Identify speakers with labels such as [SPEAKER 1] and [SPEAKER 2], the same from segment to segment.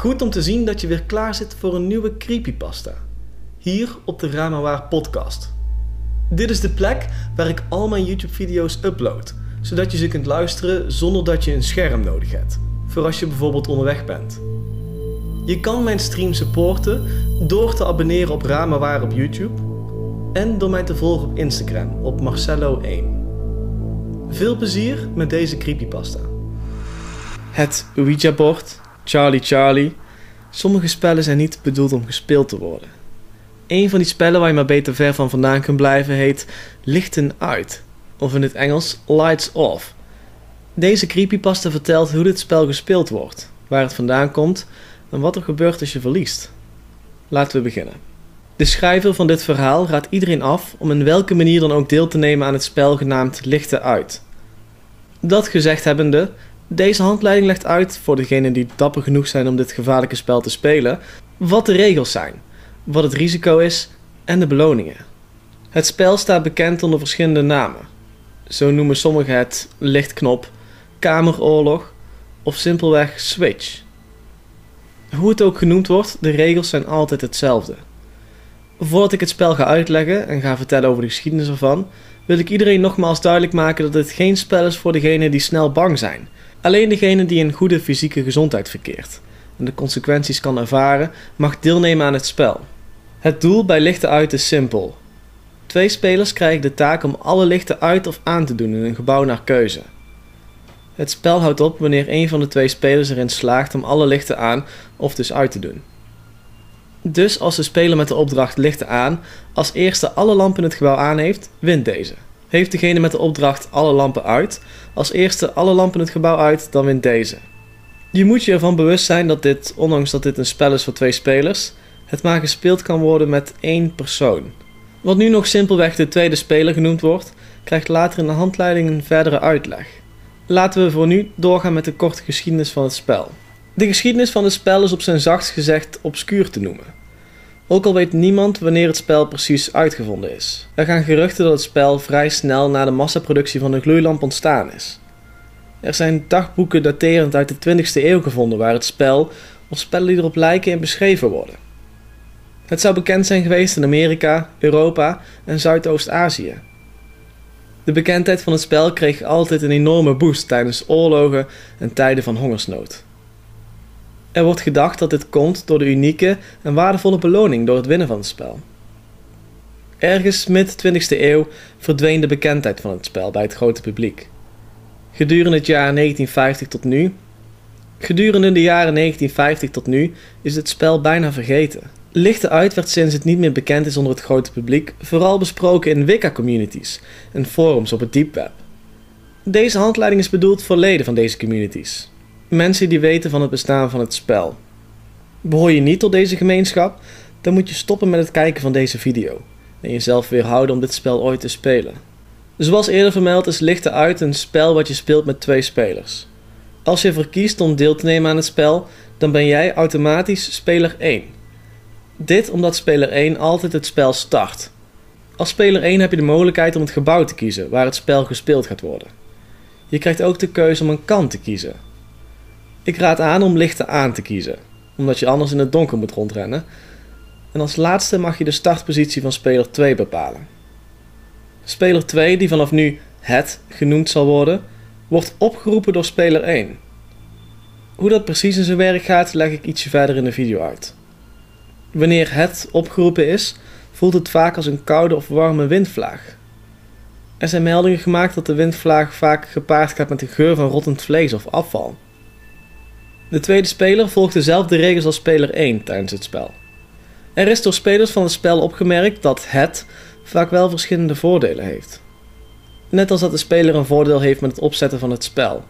[SPEAKER 1] Goed om te zien dat je weer klaar zit voor een nieuwe creepypasta. Hier op de Ramawaar podcast. Dit is de plek waar ik al mijn YouTube video's upload, zodat je ze kunt luisteren zonder dat je een scherm nodig hebt. Voor als je bijvoorbeeld onderweg bent. Je kan mijn stream supporten door te abonneren op Ramawaar op YouTube en door mij te volgen op Instagram op Marcello1. Veel plezier met deze creepypasta. Het Ouija-bord, Charlie Charlie. Sommige spellen zijn niet bedoeld om gespeeld te worden. Een van die spellen waar je maar beter ver van vandaan kunt blijven heet Lichten uit, of in het Engels Lights Off. Deze creepypasta vertelt hoe dit spel gespeeld wordt, waar het vandaan komt en wat er gebeurt als je verliest. Laten we beginnen. De schrijver van dit verhaal raadt iedereen af om in welke manier dan ook deel te nemen aan het spel genaamd Lichten uit. Dat gezegd hebbende, deze handleiding legt uit, voor degenen die dapper genoeg zijn om dit gevaarlijke spel te spelen, wat de regels zijn, wat het risico is en de beloningen. Het spel staat bekend onder verschillende namen. Zo noemen sommigen het lichtknop, kameroorlog of simpelweg switch. Hoe het ook genoemd wordt, de regels zijn altijd hetzelfde. Voordat ik het spel ga uitleggen en ga vertellen over de geschiedenis ervan, wil ik iedereen nogmaals duidelijk maken dat dit geen spel is voor degenen die snel bang zijn. Alleen degene die in goede fysieke gezondheid verkeert en de consequenties kan ervaren, mag deelnemen aan het spel. Het doel bij lichten uit is simpel. Twee spelers krijgen de taak om alle lichten uit of aan te doen in een gebouw naar keuze. Het spel houdt op wanneer een van de twee spelers erin slaagt om alle lichten aan of dus uit te doen. Dus als de speler met de opdracht lichten aan als eerste alle lampen in het gebouw aan heeft, wint deze. Heeft degene met de opdracht alle lampen uit als eerste alle lampen het gebouw uit, dan wint deze. Je moet je ervan bewust zijn dat dit, ondanks dat dit een spel is voor twee spelers, het maar gespeeld kan worden met één persoon. Wat nu nog simpelweg de tweede speler genoemd wordt, krijgt later in de handleiding een verdere uitleg. Laten we voor nu doorgaan met de korte geschiedenis van het spel. De geschiedenis van het spel is op zijn zachtst gezegd obscuur te noemen. Ook al weet niemand wanneer het spel precies uitgevonden is. Er gaan geruchten dat het spel vrij snel na de massaproductie van de gloeilamp ontstaan is. Er zijn dagboeken daterend uit de 20e eeuw gevonden waar het spel of spellen die erop lijken in beschreven worden. Het zou bekend zijn geweest in Amerika, Europa en Zuidoost-Azië. De bekendheid van het spel kreeg altijd een enorme boost tijdens oorlogen en tijden van hongersnood. Er wordt gedacht dat dit komt door de unieke en waardevolle beloning door het winnen van het spel. Ergens mid 20e eeuw verdween de bekendheid van het spel bij het grote publiek. Gedurende het jaar 1950 tot nu, gedurende de jaren 1950 tot nu is het spel bijna vergeten. Lichten uit werd sinds het niet meer bekend is onder het grote publiek, vooral besproken in Wicca-communities en forums op het deep web. Deze handleiding is bedoeld voor leden van deze communities mensen die weten van het bestaan van het spel. Behoor je niet tot deze gemeenschap, dan moet je stoppen met het kijken van deze video en jezelf weerhouden om dit spel ooit te spelen. Zoals eerder vermeld is Lichten Uit een spel wat je speelt met twee spelers. Als je verkiest om deel te nemen aan het spel, dan ben jij automatisch speler 1. Dit omdat speler 1 altijd het spel start. Als speler 1 heb je de mogelijkheid om het gebouw te kiezen waar het spel gespeeld gaat worden. Je krijgt ook de keuze om een kant te kiezen, ik raad aan om lichten aan te kiezen, omdat je anders in het donker moet rondrennen. En als laatste mag je de startpositie van speler 2 bepalen. Speler 2, die vanaf nu het genoemd zal worden, wordt opgeroepen door speler 1. Hoe dat precies in zijn werk gaat, leg ik ietsje verder in de video uit. Wanneer het opgeroepen is, voelt het vaak als een koude of warme windvlaag. Er zijn meldingen gemaakt dat de windvlaag vaak gepaard gaat met de geur van rottend vlees of afval. De tweede speler volgt dezelfde regels als speler 1 tijdens het spel. Er is door spelers van het spel opgemerkt dat het vaak wel verschillende voordelen heeft. Net als dat de speler een voordeel heeft met het opzetten van het spel.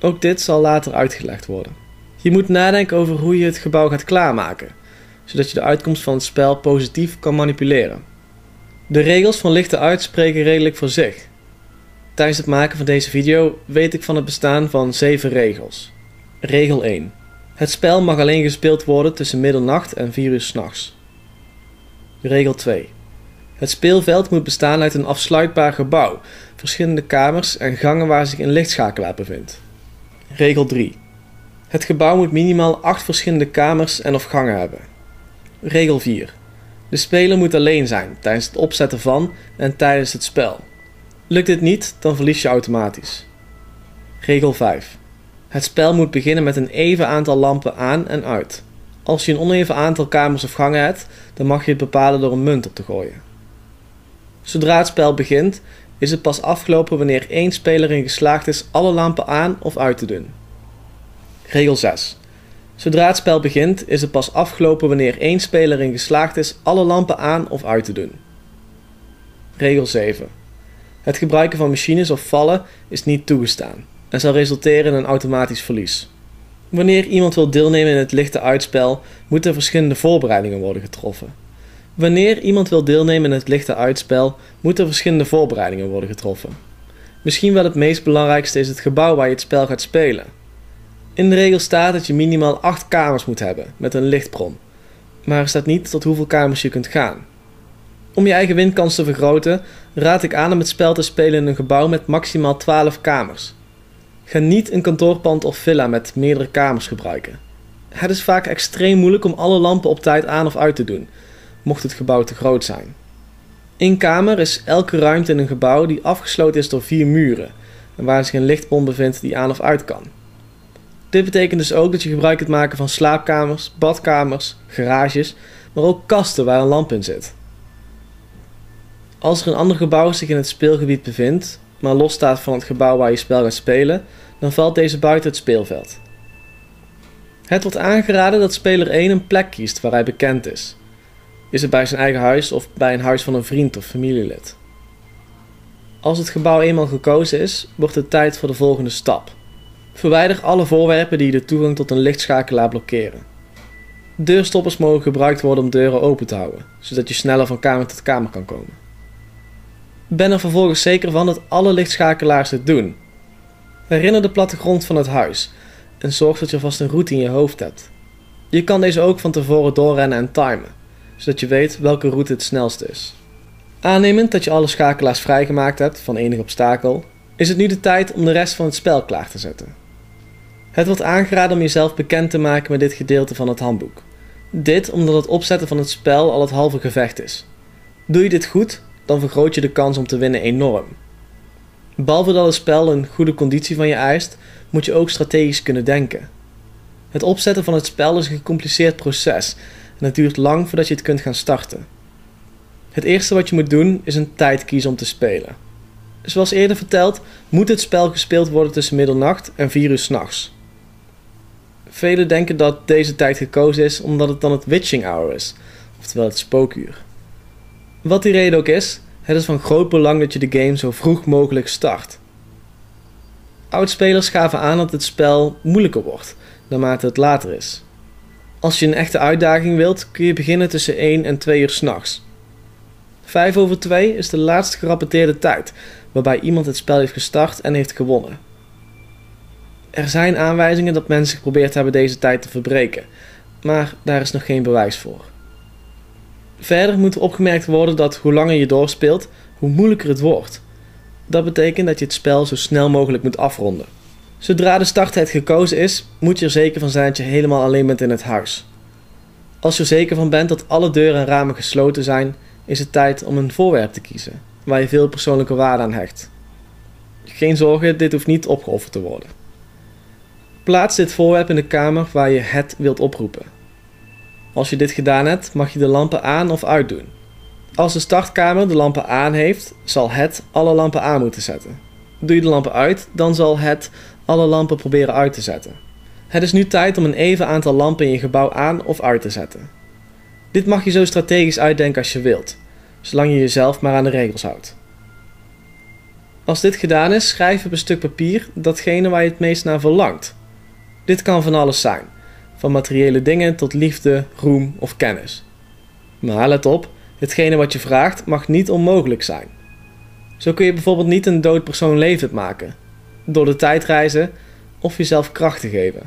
[SPEAKER 1] Ook dit zal later uitgelegd worden. Je moet nadenken over hoe je het gebouw gaat klaarmaken, zodat je de uitkomst van het spel positief kan manipuleren. De regels van lichte uitspreken redelijk voor zich. Tijdens het maken van deze video weet ik van het bestaan van 7 regels. Regel 1. Het spel mag alleen gespeeld worden tussen middernacht en 4 uur s'nachts. Regel 2. Het speelveld moet bestaan uit een afsluitbaar gebouw, verschillende kamers en gangen waar zich een lichtschakelaar bevindt. Regel 3. Het gebouw moet minimaal 8 verschillende kamers en of gangen hebben. Regel 4. De speler moet alleen zijn tijdens het opzetten van en tijdens het spel. Lukt dit niet, dan verlies je automatisch. Regel 5. Het spel moet beginnen met een even aantal lampen aan en uit. Als je een oneven aantal kamers of gangen hebt, dan mag je het bepalen door een munt op te gooien. Zodra het spel begint, is het pas afgelopen wanneer één speler in geslaagd is alle lampen aan of uit te doen. Regel 6. Zodra het spel begint, is het pas afgelopen wanneer één speler in geslaagd is alle lampen aan of uit te doen. Regel 7. Het gebruiken van machines of vallen is niet toegestaan en zal resulteren in een automatisch verlies. Wanneer iemand wil deelnemen in het lichte uitspel, moeten verschillende voorbereidingen worden getroffen. Wanneer iemand wil deelnemen in het lichte uitspel, moeten verschillende voorbereidingen worden getroffen. Misschien wel het meest belangrijkste is het gebouw waar je het spel gaat spelen. In de regel staat dat je minimaal 8 kamers moet hebben met een lichtbron, maar er staat niet tot hoeveel kamers je kunt gaan. Om je eigen winkans te vergroten, raad ik aan om het spel te spelen in een gebouw met maximaal 12 kamers. Ga niet een kantoorpand of villa met meerdere kamers gebruiken. Het is vaak extreem moeilijk om alle lampen op tijd aan of uit te doen, mocht het gebouw te groot zijn. Een kamer is elke ruimte in een gebouw die afgesloten is door vier muren en waar zich een lichtbron bevindt die aan of uit kan. Dit betekent dus ook dat je gebruik kunt maken van slaapkamers, badkamers, garages, maar ook kasten waar een lamp in zit. Als er een ander gebouw zich in het speelgebied bevindt, maar los staat van het gebouw waar je spel gaat spelen, dan valt deze buiten het speelveld. Het wordt aangeraden dat speler 1 een plek kiest waar hij bekend is. Is het bij zijn eigen huis of bij een huis van een vriend of familielid? Als het gebouw eenmaal gekozen is, wordt het tijd voor de volgende stap. Verwijder alle voorwerpen die de toegang tot een lichtschakelaar blokkeren. Deurstoppers mogen gebruikt worden om deuren open te houden, zodat je sneller van kamer tot kamer kan komen. Ben er vervolgens zeker van dat alle lichtschakelaars dit doen. Herinner de plattegrond van het huis en zorg dat je vast een route in je hoofd hebt. Je kan deze ook van tevoren doorrennen en timen, zodat je weet welke route het snelst is. Aannemend dat je alle schakelaars vrijgemaakt hebt van enig obstakel, is het nu de tijd om de rest van het spel klaar te zetten. Het wordt aangeraden om jezelf bekend te maken met dit gedeelte van het handboek. Dit omdat het opzetten van het spel al het halve gevecht is. Doe je dit goed, dan vergroot je de kans om te winnen enorm. Behalve dat het spel een goede conditie van je eist, moet je ook strategisch kunnen denken. Het opzetten van het spel is een gecompliceerd proces en het duurt lang voordat je het kunt gaan starten. Het eerste wat je moet doen is een tijd kiezen om te spelen. Zoals eerder verteld, moet het spel gespeeld worden tussen middernacht en 4 uur s'nachts. Velen denken dat deze tijd gekozen is omdat het dan het witching hour is, oftewel het spookuur. Wat die reden ook is, het is van groot belang dat je de game zo vroeg mogelijk start. Oudspelers gaven aan dat het spel moeilijker wordt naarmate het later is. Als je een echte uitdaging wilt, kun je beginnen tussen 1 en 2 uur s'nachts. 5 over 2 is de laatste gerapporteerde tijd waarbij iemand het spel heeft gestart en heeft gewonnen. Er zijn aanwijzingen dat mensen geprobeerd hebben deze tijd te verbreken, maar daar is nog geen bewijs voor. Verder moet opgemerkt worden dat hoe langer je doorspeelt, hoe moeilijker het wordt. Dat betekent dat je het spel zo snel mogelijk moet afronden. Zodra de starttijd gekozen is, moet je er zeker van zijn dat je helemaal alleen bent in het huis. Als je er zeker van bent dat alle deuren en ramen gesloten zijn, is het tijd om een voorwerp te kiezen, waar je veel persoonlijke waarde aan hecht. Geen zorgen, dit hoeft niet opgeofferd te worden. Plaats dit voorwerp in de kamer waar je het wilt oproepen. Als je dit gedaan hebt, mag je de lampen aan of uit doen. Als de startkamer de lampen aan heeft, zal het alle lampen aan moeten zetten. Doe je de lampen uit, dan zal het alle lampen proberen uit te zetten. Het is nu tijd om een even aantal lampen in je gebouw aan of uit te zetten. Dit mag je zo strategisch uitdenken als je wilt, zolang je jezelf maar aan de regels houdt. Als dit gedaan is, schrijf op een stuk papier datgene waar je het meest naar verlangt. Dit kan van alles zijn van materiële dingen tot liefde, roem of kennis. Maar let op, hetgene wat je vraagt mag niet onmogelijk zijn. Zo kun je bijvoorbeeld niet een dood persoon levend maken, door de tijd reizen of jezelf kracht te geven.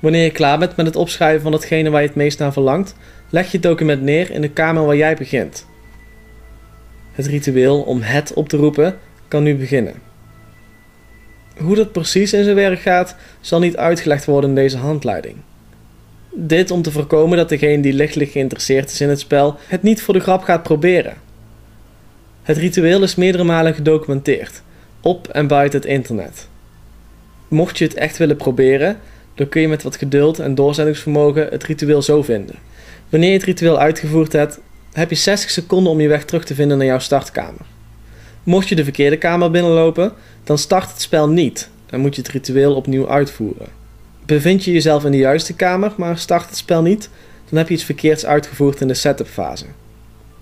[SPEAKER 1] Wanneer je klaar bent met het opschrijven van hetgene waar je het meest naar verlangt, leg je het document neer in de kamer waar jij begint. Het ritueel om het op te roepen kan nu beginnen. Hoe dat precies in zijn werk gaat, zal niet uitgelegd worden in deze handleiding. Dit om te voorkomen dat degene die lichtelijk geïnteresseerd is in het spel het niet voor de grap gaat proberen. Het ritueel is meerdere malen gedocumenteerd, op en buiten het internet. Mocht je het echt willen proberen, dan kun je met wat geduld en doorzettingsvermogen het ritueel zo vinden. Wanneer je het ritueel uitgevoerd hebt, heb je 60 seconden om je weg terug te vinden naar jouw startkamer. Mocht je de verkeerde kamer binnenlopen, dan start het spel niet en moet je het ritueel opnieuw uitvoeren. Bevind je jezelf in de juiste kamer, maar start het spel niet, dan heb je iets verkeerds uitgevoerd in de setup fase.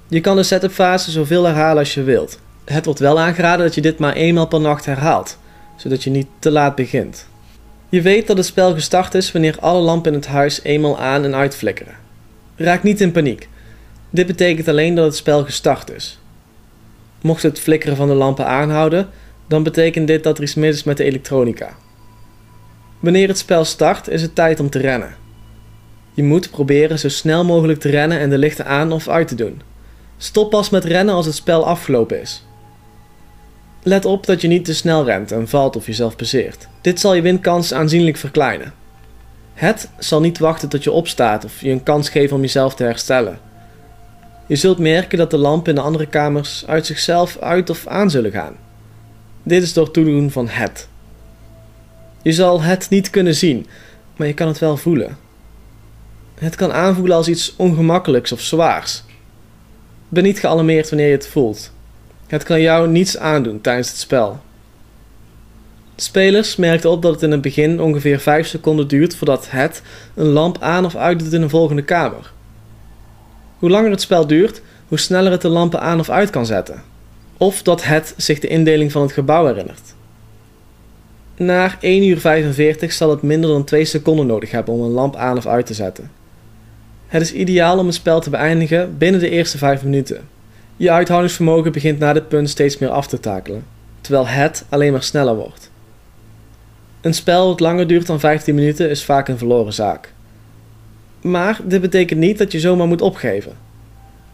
[SPEAKER 1] Je kan de setup fase zoveel herhalen als je wilt. Het wordt wel aangeraden dat je dit maar eenmaal per nacht herhaalt, zodat je niet te laat begint. Je weet dat het spel gestart is wanneer alle lampen in het huis eenmaal aan en uit flikkeren. Raak niet in paniek. Dit betekent alleen dat het spel gestart is. Mocht het flikkeren van de lampen aanhouden, dan betekent dit dat er iets mis is met de elektronica. Wanneer het spel start, is het tijd om te rennen. Je moet proberen zo snel mogelijk te rennen en de lichten aan of uit te doen. Stop pas met rennen als het spel afgelopen is. Let op dat je niet te snel rent en valt of jezelf passeert. Dit zal je winkans aanzienlijk verkleinen. Het zal niet wachten tot je opstaat of je een kans geven om jezelf te herstellen. Je zult merken dat de lampen in de andere kamers uit zichzelf uit of aan zullen gaan. Dit is door toedoen van het. Je zal het niet kunnen zien, maar je kan het wel voelen. Het kan aanvoelen als iets ongemakkelijks of zwaars. Ben niet gealarmeerd wanneer je het voelt. Het kan jou niets aandoen tijdens het spel. Spelers merkten op dat het in het begin ongeveer 5 seconden duurt voordat het een lamp aan of uit doet in een volgende kamer. Hoe langer het spel duurt, hoe sneller het de lampen aan of uit kan zetten. Of dat het zich de indeling van het gebouw herinnert. Na 1 uur 45 zal het minder dan 2 seconden nodig hebben om een lamp aan of uit te zetten. Het is ideaal om een spel te beëindigen binnen de eerste 5 minuten. Je uithoudingsvermogen begint na dit punt steeds meer af te takelen, terwijl het alleen maar sneller wordt. Een spel dat langer duurt dan 15 minuten is vaak een verloren zaak. Maar dit betekent niet dat je zomaar moet opgeven.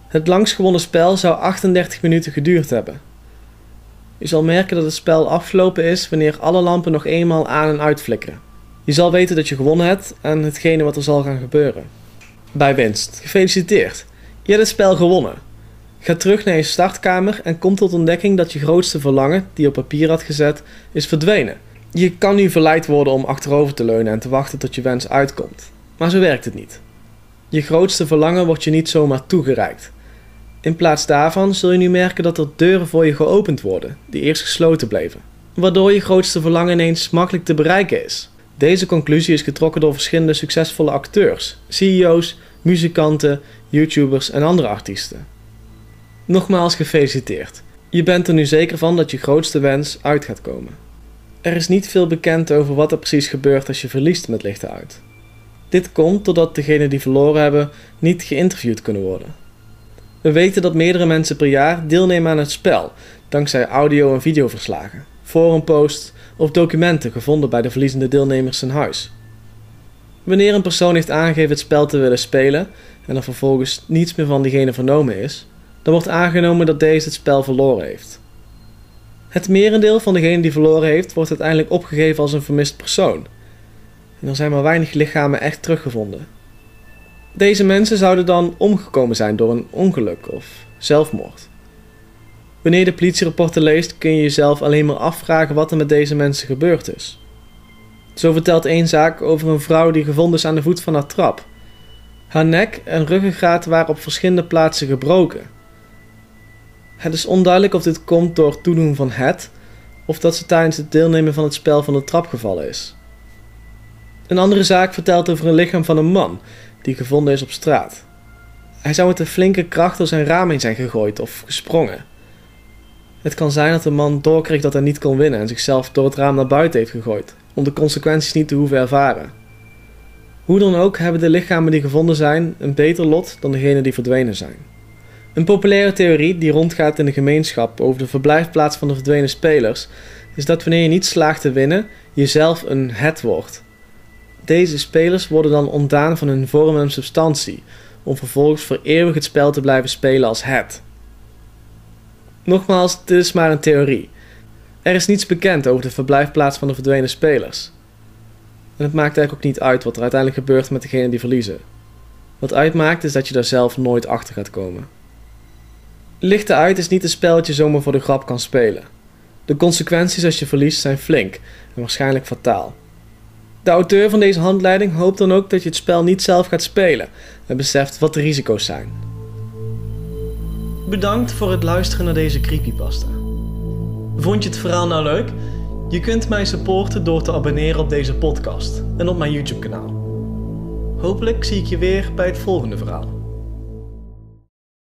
[SPEAKER 1] Het langst gewonnen spel zou 38 minuten geduurd hebben. Je zal merken dat het spel afgelopen is wanneer alle lampen nog eenmaal aan en uit flikkeren. Je zal weten dat je gewonnen hebt en hetgene wat er zal gaan gebeuren. Bij winst. Gefeliciteerd. Je hebt het spel gewonnen. Ga terug naar je startkamer en kom tot ontdekking dat je grootste verlangen, die je op papier had gezet, is verdwenen. Je kan nu verleid worden om achterover te leunen en te wachten tot je wens uitkomt. Maar zo werkt het niet. Je grootste verlangen wordt je niet zomaar toegereikt. In plaats daarvan zul je nu merken dat er deuren voor je geopend worden, die eerst gesloten bleven. Waardoor je grootste verlangen ineens makkelijk te bereiken is. Deze conclusie is getrokken door verschillende succesvolle acteurs, CEO's, muzikanten, YouTubers en andere artiesten. Nogmaals gefeliciteerd. Je bent er nu zeker van dat je grootste wens uit gaat komen. Er is niet veel bekend over wat er precies gebeurt als je verliest met lichten uit. Dit komt doordat degenen die verloren hebben niet geïnterviewd kunnen worden. We weten dat meerdere mensen per jaar deelnemen aan het spel, dankzij audio- en videoverslagen, forumposts of documenten gevonden bij de verliezende deelnemers in huis. Wanneer een persoon heeft aangegeven het spel te willen spelen en er vervolgens niets meer van diegene vernomen is, dan wordt aangenomen dat deze het spel verloren heeft. Het merendeel van degenen die verloren heeft, wordt uiteindelijk opgegeven als een vermist persoon. En er zijn maar weinig lichamen echt teruggevonden. Deze mensen zouden dan omgekomen zijn door een ongeluk of zelfmoord. Wanneer je de politierapporten leest, kun je jezelf alleen maar afvragen wat er met deze mensen gebeurd is. Zo vertelt één zaak over een vrouw die gevonden is aan de voet van haar trap. Haar nek en ruggengraat waren op verschillende plaatsen gebroken. Het is onduidelijk of dit komt door toedoen van het, of dat ze tijdens het deelnemen van het spel van de trap gevallen is. Een andere zaak vertelt over een lichaam van een man die gevonden is op straat. Hij zou met een flinke kracht door zijn raam heen zijn gegooid of gesprongen. Het kan zijn dat de man doorkreeg dat hij niet kon winnen en zichzelf door het raam naar buiten heeft gegooid, om de consequenties niet te hoeven ervaren. Hoe dan ook hebben de lichamen die gevonden zijn een beter lot dan degenen die verdwenen zijn. Een populaire theorie die rondgaat in de gemeenschap over de verblijfplaats van de verdwenen spelers is dat wanneer je niet slaagt te winnen, je zelf een het wordt. Deze spelers worden dan ontdaan van hun vorm en substantie, om vervolgens voor eeuwig het spel te blijven spelen als het. Nogmaals, dit is maar een theorie. Er is niets bekend over de verblijfplaats van de verdwenen spelers. En het maakt eigenlijk ook niet uit wat er uiteindelijk gebeurt met degenen die verliezen. Wat uitmaakt is dat je daar zelf nooit achter gaat komen. Lichten uit is niet een spel zomaar voor de grap kan spelen. De consequenties als je verliest zijn flink en waarschijnlijk fataal. De auteur van deze handleiding hoopt dan ook dat je het spel niet zelf gaat spelen en beseft wat de risico's zijn. Bedankt voor het luisteren naar deze creepypasta. Vond je het verhaal nou leuk? Je kunt mij supporten door te abonneren op deze podcast en op mijn YouTube kanaal. Hopelijk zie ik je weer bij het volgende verhaal.